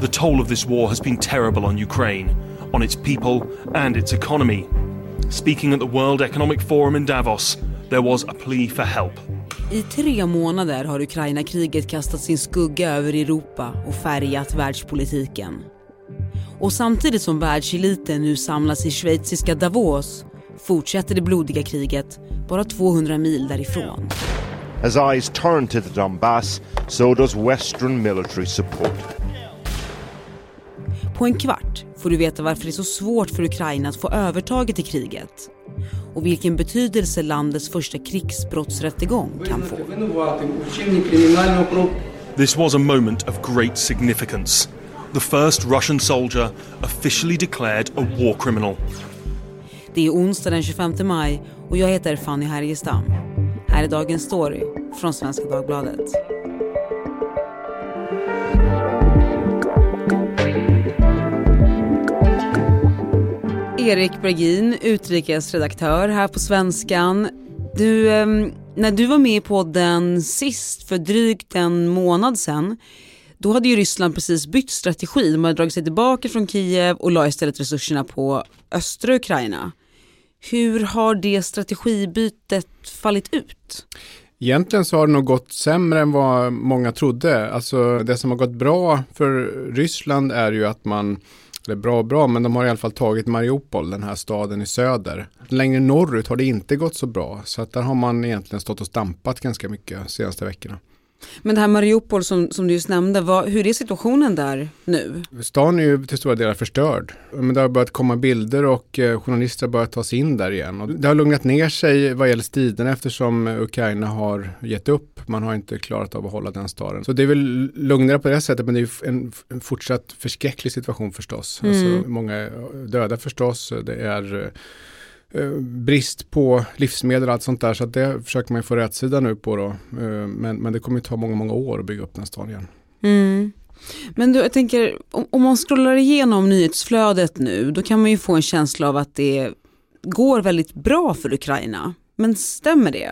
The toll of this war has been terrible on Ukraine, on its people and its economy. Speaking at the World Economic Forum in Davos, there was a plea for help. I tre månader har Ukraina-kriget kastat sin skugga över Europa och färgat världspolitiken. Och samtidigt som världseliten nu samlas i schweiziska Davos fortsätter det blodiga kriget bara 200 mil därifrån. As eyes turn to the Donbass, so does Western military support. På en kvart får du veta varför det är så svårt för Ukraina att få övertaget i kriget och vilken betydelse landets första krigsbrottsrättegång kan få. This was a moment of great significance. The first Russian soldier officially declared a war criminal. Det är onsdag den 25 maj och jag heter Fanny Härgestam. Här är dagens story från Svenska Dagbladet. Erik Bergin, utrikesredaktör här på Svenskan. Du, ehm, när du var med i podden sist för drygt en månad sedan då hade ju Ryssland precis bytt strategi. De hade dragit sig tillbaka från Kiev och la istället resurserna på östra Ukraina. Hur har det strategibytet fallit ut? Egentligen så har det nog gått sämre än vad många trodde. Alltså det som har gått bra för Ryssland är ju att man eller bra bra, men de har i alla fall tagit Mariupol, den här staden i söder. Längre norrut har det inte gått så bra, så att där har man egentligen stått och stampat ganska mycket de senaste veckorna. Men det här Mariupol som, som du just nämnde, vad, hur är situationen där nu? Stan är ju till stora delar förstörd. Men det har börjat komma bilder och eh, journalister har börjat ta sig in där igen. Och det har lugnat ner sig vad gäller striderna eftersom Ukraina har gett upp. Man har inte klarat av att hålla den staden. Så det är väl lugnare på det sättet men det är en, fortsatt förskräcklig situation förstås. Mm. Alltså, många döda förstås. Det är Eh, Eh, brist på livsmedel och allt sånt där. Så att det försöker man ju få rätsida nu på då. Eh, men, men det kommer ju ta många, många år att bygga upp den stan igen. Mm. Men du, jag tänker, om, om man scrollar igenom nyhetsflödet nu, då kan man ju få en känsla av att det går väldigt bra för Ukraina. Men stämmer det?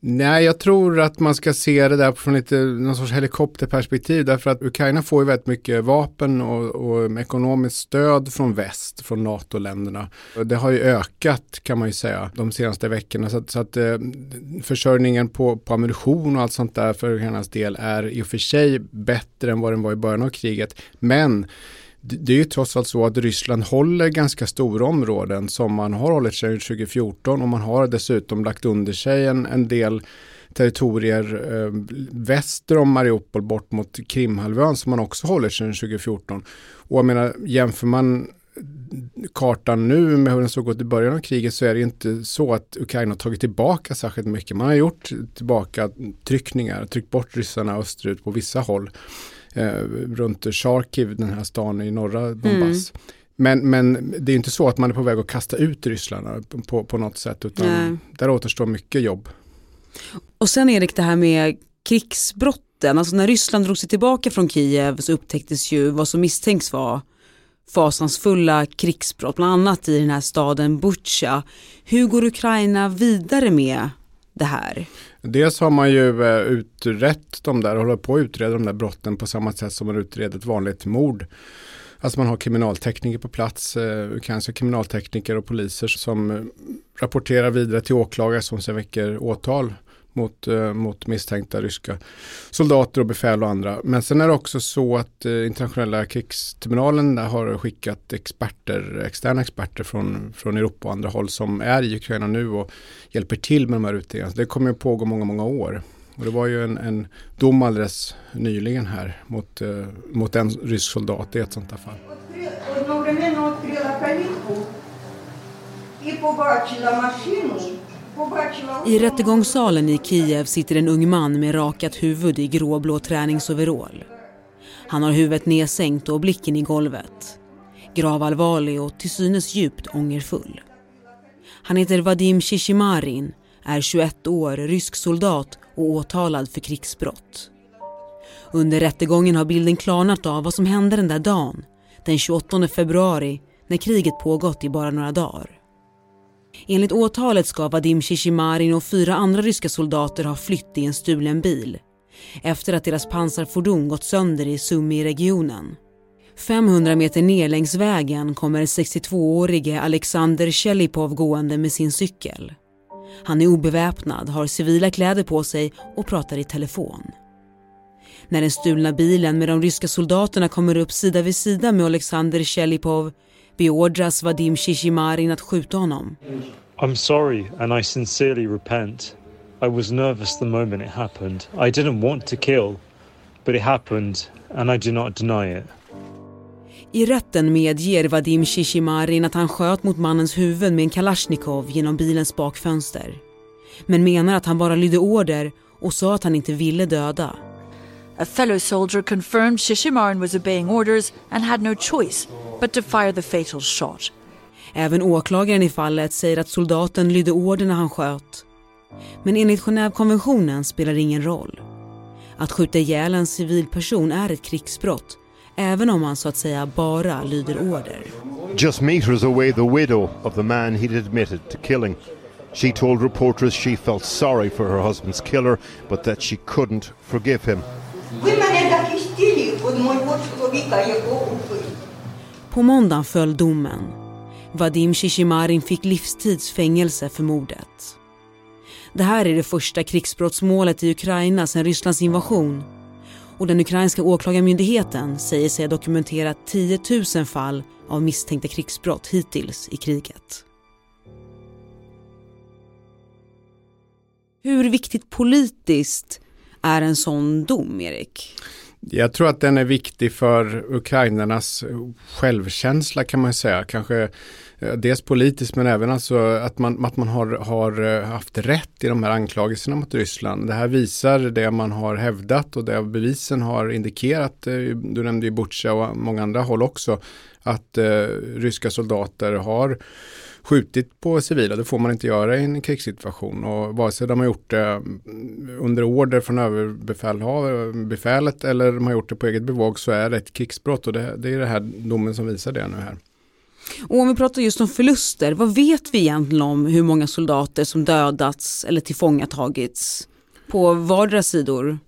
Nej, jag tror att man ska se det där från lite någon sorts helikopterperspektiv därför att Ukraina får ju väldigt mycket vapen och, och ekonomiskt stöd från väst, från NATO-länderna. Det har ju ökat kan man ju säga de senaste veckorna så att, så att eh, försörjningen på, på ammunition och allt sånt där för Ukrainas del är i och för sig bättre än vad den var i början av kriget. Men det är ju trots allt så att Ryssland håller ganska stora områden som man har hållit sedan 2014 och man har dessutom lagt under sig en, en del territorier eh, väster om Mariupol bort mot Krimhalvön som man också håller sedan 2014. Och jag menar, jämför man kartan nu med hur den såg ut i början av kriget så är det inte så att Ukraina har tagit tillbaka särskilt mycket. Man har gjort tillbaka tryckningar, tryckt bort ryssarna österut på vissa håll eh, runt Charkiv, den här stan i norra Donbass. Mm. Men, men det är inte så att man är på väg att kasta ut Ryssland på, på något sätt utan Nej. där återstår mycket jobb. Och sen Erik det här med krigsbrotten, alltså när Ryssland drog sig tillbaka från Kiev så upptäcktes ju vad som misstänks vara fasansfulla krigsbrott, bland annat i den här staden Butja. Hur går Ukraina vidare med det här? Dels har man ju eh, utrett de där, håller på att utreda de där brotten på samma sätt som man utreder ett vanligt mord. Alltså man har kriminaltekniker på plats, ukrainska kanske kriminaltekniker och poliser som eh, rapporterar vidare till åklagare som sen väcker åtal mot, mot misstänkta ryska soldater och befäl och andra. Men sen är det också så att internationella krigstribunalen har skickat experter, externa experter från, från Europa och andra håll som är i Ukraina nu och hjälper till med de här utredningarna. Det kommer att pågå många, många år. Och det var ju en, en dom alldeles nyligen här mot, eh, mot en rysk soldat i ett sånt här fall. I rättegångssalen i Kiev sitter en ung man med rakat huvud i gråblå träningsoverall. Han har huvudet nedsänkt och blicken i golvet. Gravallvarlig och till synes djupt ångerfull. Han heter Vadim Shishimarin, är 21 år, rysk soldat och åtalad för krigsbrott. Under rättegången har bilden klarnat av vad som hände den där dagen, den 28 februari, när kriget pågått i bara några dagar. Enligt åtalet ska Vadim Shishimarin och fyra andra ryska soldater ha flytt i en stulen bil efter att deras pansarfordon gått sönder i Sumi-regionen. 500 meter ner längs vägen kommer 62-årige Alexander Shelipov gående med sin cykel. Han är obeväpnad, har civila kläder på sig och pratar i telefon. När den stulna bilen med de ryska soldaterna kommer upp sida vid sida med Alexander Shelipov beordras Vadim Shishimarin att skjuta honom. I'm sorry and I sincerely repent. I was nervous the moment it happened. I didn't want to kill, but it happened and I do not deny it. I rätten medger Vadim Shishimarin att han sköt mot mannens huvud med en kalasjnikov genom bilens bakfönster. Men menar att han bara lydde order och sa att han inte ville döda. A fellow soldier confirmed Shishimarin was obeying orders and had no choice but to fire the fatal shot. Även åklagaren i fallet säger att soldaten lydde order när han sköt. Men enligt Genèvekonventionen spelar det ingen roll. Att skjuta ihjäl en civilperson är ett krigsbrott även om han så att säga bara lyder order. Just meters away the widow of the man he'd admitted to killing. She told reporters she felt sorry for her husband's killer but that she couldn't forgive him. På måndagen föll domen. Vadim Shishimarin fick livstidsfängelse för mordet. Det här är det första krigsbrottsmålet i Ukraina sedan Rysslands invasion och den ukrainska åklagarmyndigheten säger sig ha dokumenterat 10 000 fall av misstänkta krigsbrott hittills i kriget. Hur viktigt politiskt är en sån dom, Erik? Jag tror att den är viktig för ukrainarnas självkänsla kan man säga. Kanske eh, dels politiskt men även alltså att man, att man har, har eh, haft rätt i de här anklagelserna mot Ryssland. Det här visar det man har hävdat och det bevisen har indikerat. Eh, du nämnde ju Butja och många andra håll också. Att eh, ryska soldater har skjutit på civila. Det får man inte göra i en krigssituation. Och vare sig de har gjort det under order från överbefälet eller de har gjort det på eget bevåg så är det ett krigsbrott. Och det, det är det här domen som visar det nu här. Och om vi pratar just om förluster, vad vet vi egentligen om hur många soldater som dödats eller tillfångatagits på vardera sidor?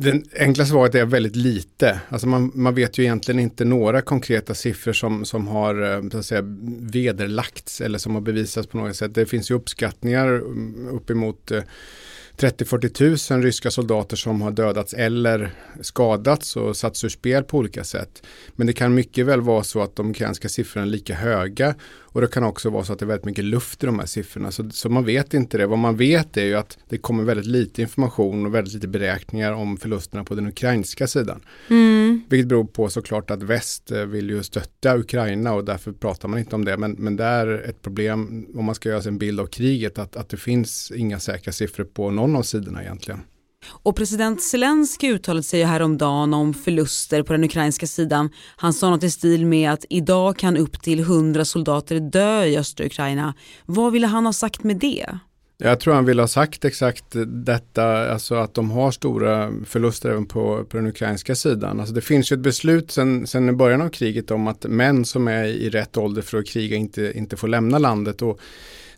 Det enkla svaret är väldigt lite. Alltså man, man vet ju egentligen inte några konkreta siffror som, som har eh, så att säga, vederlagts eller som har bevisats på något sätt. Det finns ju uppskattningar mm, uppemot eh, 30-40 000 ryska soldater som har dödats eller skadats och satts ur spel på olika sätt. Men det kan mycket väl vara så att de ukrainska siffrorna är lika höga och det kan också vara så att det är väldigt mycket luft i de här siffrorna. Så, så man vet inte det. Vad man vet är ju att det kommer väldigt lite information och väldigt lite beräkningar om förlusterna på den ukrainska sidan. Mm. Vilket beror på såklart att väst eh, vill ju stötta Ukraina och därför pratar man inte om det. Men, men det är ett problem om man ska göra sig en bild av kriget att, att det finns inga säkra siffror på någon av sidorna egentligen. Och president Zelensky uttalade sig häromdagen om förluster på den ukrainska sidan. Han sa något i stil med att idag kan upp till 100 soldater dö i östra Ukraina. Vad ville han ha sagt med det? Jag tror han vill ha sagt exakt detta, alltså att de har stora förluster även på, på den ukrainska sidan. Alltså det finns ju ett beslut sedan, sedan början av kriget om att män som är i rätt ålder för att kriga inte, inte får lämna landet. Och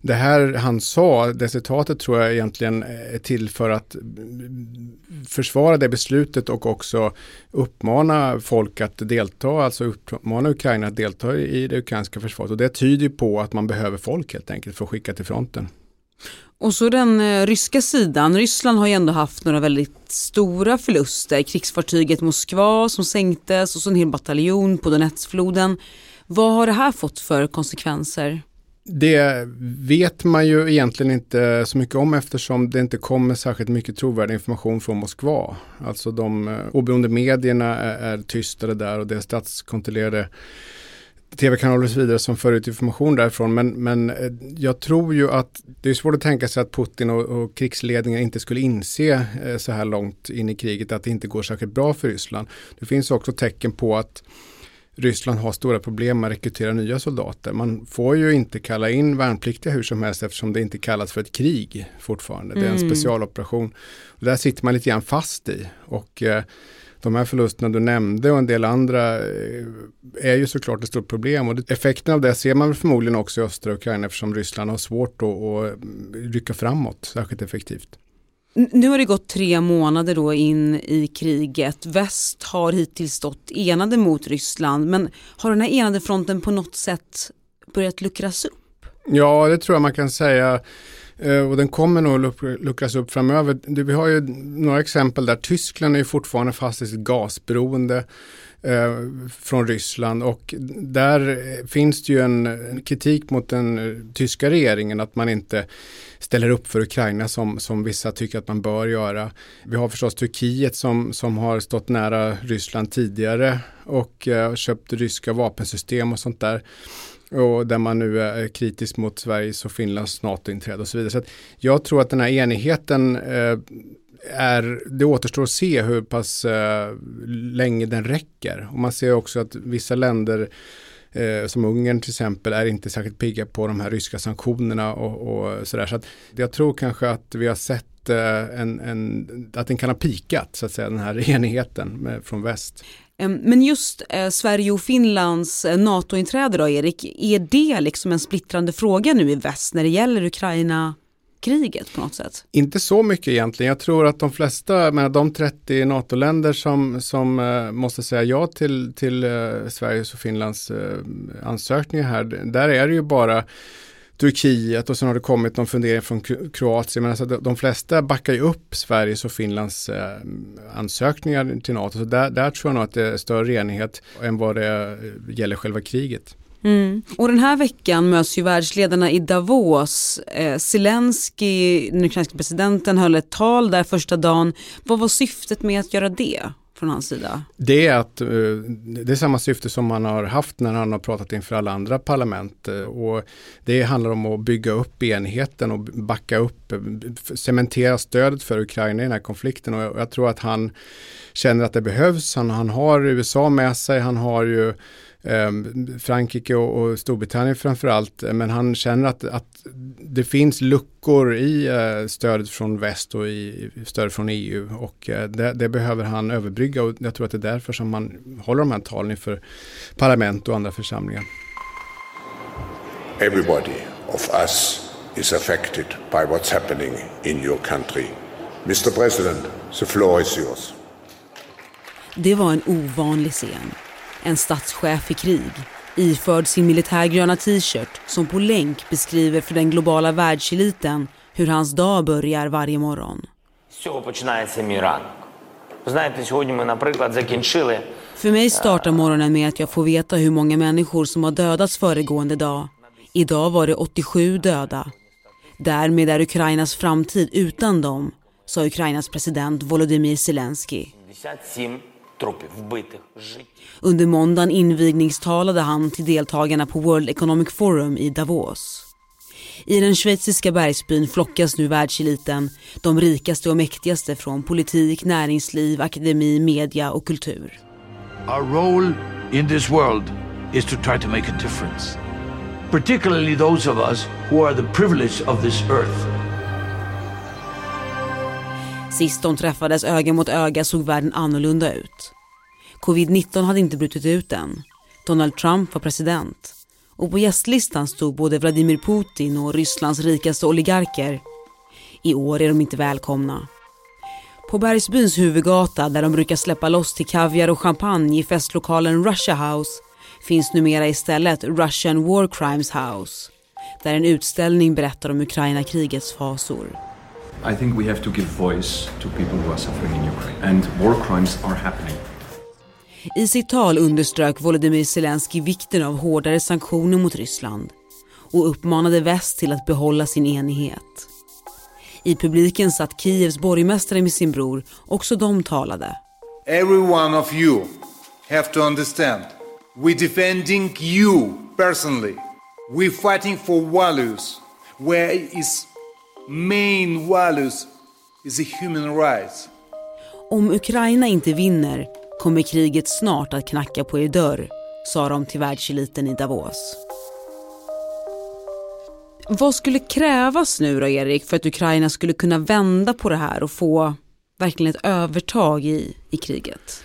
det här han sa, det citatet tror jag egentligen eh, är till för att mm, försvara det beslutet och också uppmana folk att delta, alltså uppmana Ukraina att delta i det ukrainska försvaret. Och det tyder på att man behöver folk helt enkelt för att skicka till fronten. Och så den eh, ryska sidan. Ryssland har ju ändå haft några väldigt stora förluster. Krigsfartyget Moskva som sänktes och så en hel bataljon på Donetsfloden. Vad har det här fått för konsekvenser? Det vet man ju egentligen inte så mycket om eftersom det inte kommer särskilt mycket trovärdig information från Moskva. Alltså de eh, oberoende medierna är, är där och det är statskontrollerade tv-kanaler och så vidare som för ut information därifrån. Men, men eh, jag tror ju att det är svårt att tänka sig att Putin och, och krigsledningen inte skulle inse eh, så här långt in i kriget att det inte går särskilt bra för Ryssland. Det finns också tecken på att Ryssland har stora problem med att rekrytera nya soldater. Man får ju inte kalla in värnpliktiga hur som helst eftersom det inte kallas för ett krig fortfarande. Det är en mm. specialoperation. Och där sitter man lite grann fast i. Och eh, de här förlusterna du nämnde och en del andra eh, är ju såklart ett stort problem. Och effekten av det ser man förmodligen också i östra Ukraina eftersom Ryssland har svårt att rycka framåt särskilt effektivt. Nu har det gått tre månader då in i kriget. Väst har hittills stått enade mot Ryssland men har den här enade fronten på något sätt börjat luckras upp? Ja, det tror jag man kan säga. Eh, och den kommer nog luckras upp framöver. Vi har ju några exempel där Tyskland är fortfarande fast i sitt gasberoende eh, från Ryssland och där finns det ju en kritik mot den eh, tyska regeringen att man inte ställer upp för Ukraina som, som vissa tycker att man bör göra. Vi har förstås Turkiet som, som har stått nära Ryssland tidigare och eh, köpt ryska vapensystem och sånt där och där man nu är kritisk mot Sveriges och Finlands NATO-inträde och så vidare. Så jag tror att den här enigheten eh, är, det återstår att se hur pass eh, länge den räcker. Och man ser också att vissa länder eh, som Ungern till exempel är inte särskilt pigga på de här ryska sanktionerna och, och sådär. Så att jag tror kanske att vi har sett eh, en, en, att den kan ha pikat, så att säga, den här enigheten med, från väst. Men just eh, Sverige och Finlands eh, NATO-inträde då, Erik, är det liksom en splittrande fråga nu i väst när det gäller Ukraina? Kriget på något sätt? Inte så mycket egentligen. Jag tror att de flesta, men de 30 NATO-länder som, som eh, måste säga ja till, till eh, Sveriges och Finlands eh, ansökningar här, där är det ju bara Turkiet och sen har det kommit någon fundering från Kroatien. Men alltså de flesta backar ju upp Sveriges och Finlands eh, ansökningar till NATO. Så där, där tror jag nog att det är större enighet än vad det gäller själva kriget. Mm. Och den här veckan möts ju världsledarna i Davos. Eh, Zelensky, den ukrainska presidenten, höll ett tal där första dagen. Vad var syftet med att göra det? från hans sida? Det är, att, eh, det är samma syfte som han har haft när han har pratat inför alla andra parlament. Eh, och det handlar om att bygga upp enheten och backa upp, eh, cementera stödet för Ukraina i den här konflikten. Och jag tror att han känner att det behövs. Han, han har USA med sig, han har ju Frankrike och, och Storbritannien framförallt. Men han känner att, att det finns luckor i eh, stödet från väst och i stödet från EU. Och eh, det, det, behöver han överbrygga och jag tror att det är därför som man håller de här talen inför parlament och andra församlingar. Everybody of us is affected by what's happening in your country. Mr President, the floor is yours. Det var en ovanlig scen en statschef i krig, iförd sin militärgröna t-shirt som på länk beskriver för den globala världseliten hur hans dag börjar varje morgon. För mig startar morgonen med att jag får veta hur många människor som har dödats föregående dag. Idag var det 87 döda. Därmed är Ukrainas framtid utan dem, sa Ukrainas president Volodymyr Zelensky. Under måndagen invigningstalade han till deltagarna på World Economic Forum i Davos. I den schweiziska bergsbyn flockas nu världseliten, de rikaste och mäktigaste från politik, näringsliv, akademi, media och kultur. Our role in this world is to try to make a difference. Particularly those of us who are the privileged of this earth. Sist de träffades öga mot öga såg världen annorlunda ut. Covid-19 hade inte brutit ut än. Donald Trump var president. Och på gästlistan stod både Vladimir Putin och Rysslands rikaste oligarker. I år är de inte välkomna. På Bergsbyns huvudgata där de brukar släppa loss till kaviar och champagne i festlokalen Russia House finns numera istället Russian War Crimes House där en utställning berättar om Ukraina-krigets fasor. I think we have to give voice to people who are suffering in Ukraine and war crimes are happening. I sitt tal underströk Volodymyr Zelensky vikten av hårdare sanktioner mot Ryssland och uppmanade väst till att behålla sin enighet. I publiken satt Kievs borgmästare med sin bror, också de talade. Every one of you have to understand, we defending you personally. We fighting for values where is main values is the human rights. Om Ukraina inte vinner kommer kriget snart att knacka på er dörr, sa de till världseliten i Davos. Vad skulle krävas nu då, Erik, för att Ukraina skulle kunna vända på det här och få verkligen ett övertag i, i kriget?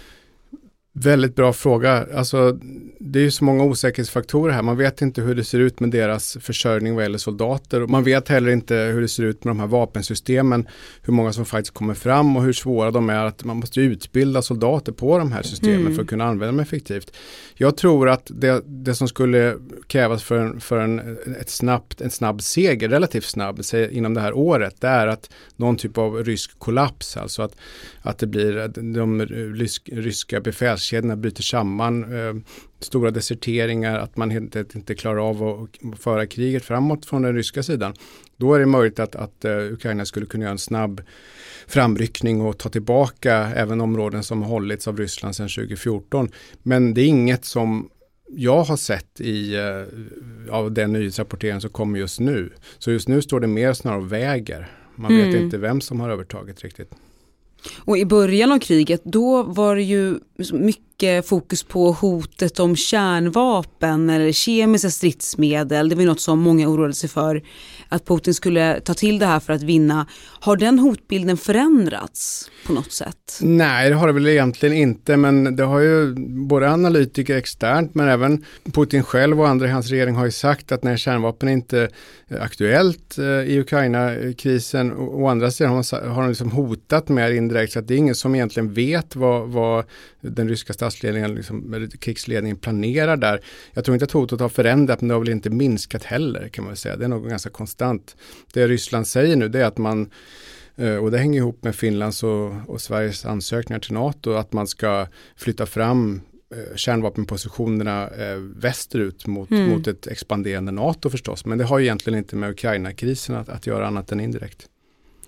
Väldigt bra fråga. Alltså, det är ju så många osäkerhetsfaktorer här. Man vet inte hur det ser ut med deras försörjning vad gäller soldater. Man vet heller inte hur det ser ut med de här vapensystemen. Hur många som faktiskt kommer fram och hur svåra de är. Att man måste utbilda soldater på de här systemen mm. för att kunna använda dem effektivt. Jag tror att det, det som skulle krävas för, en, för en, ett snabbt, en snabb seger, relativt snabb, inom det här året, det är att någon typ av rysk kollaps, alltså att, att det blir de rysk, ryska befälskedjorna bryter samman, eh, stora deserteringar, att man helt enkelt inte klarar av att föra kriget framåt från den ryska sidan. Då är det möjligt att, att uh, Ukraina skulle kunna göra en snabb framryckning och ta tillbaka även områden som hållits av Ryssland sedan 2014. Men det är inget som jag har sett i, uh, av den nyhetsrapporteringen som kommer just nu. Så just nu står det mer snarare och väger. Man mm. vet inte vem som har övertagit riktigt. Och i början av kriget då var det ju mycket fokus på hotet om kärnvapen eller kemiska stridsmedel. Det var något som många oroade sig för att Putin skulle ta till det här för att vinna. Har den hotbilden förändrats på något sätt? Nej, det har det väl egentligen inte, men det har ju både analytiker externt, men även Putin själv och andra i hans regering har ju sagt att när kärnvapen inte är aktuellt eh, i Ukraina-krisen, å andra sidan har han liksom hotat mer indirekt, så att det är ingen som egentligen vet vad, vad den ryska statsledningen, liksom, krigsledningen planerar där. Jag tror inte att hotet har förändrat, men det har väl inte minskat heller kan man väl säga. Det är nog ganska konstant. Det Ryssland säger nu det är att man eh, och det hänger ihop med Finlands och, och Sveriges ansökningar till NATO, att man ska flytta fram eh, kärnvapenpositionerna eh, västerut mot, mm. mot ett expanderande NATO förstås. Men det har egentligen inte med Ukraina-krisen att, att göra annat än indirekt.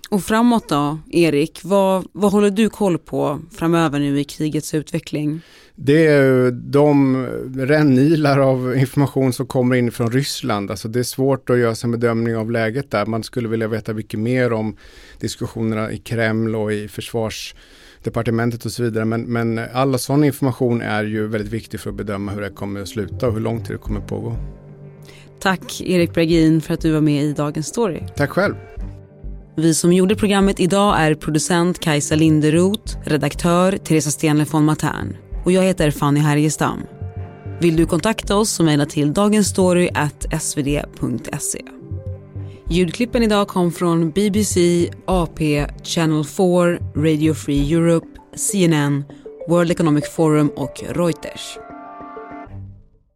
Och framåt då, Erik, vad, vad håller du koll på framöver nu i krigets utveckling? Det är de rännilar av information som kommer in från Ryssland. Alltså det är svårt att göra en bedömning av läget där. Man skulle vilja veta mycket mer om diskussionerna i Kreml och i försvarsdepartementet och så vidare. Men, men all sån information är ju väldigt viktig för att bedöma hur det kommer att sluta och hur lång tid det kommer att pågå. Tack Erik Bragin för att du var med i Dagens Story. Tack själv. Vi som gjorde programmet idag är producent Kajsa Linderoth, redaktör Teresa Stenle von Matern och jag heter Fanny Härgestam. Vill du kontakta oss så mejla till dagensstory.svd.se. Ljudklippen idag kom från BBC, AP, Channel 4, Radio Free Europe, CNN, World Economic Forum och Reuters.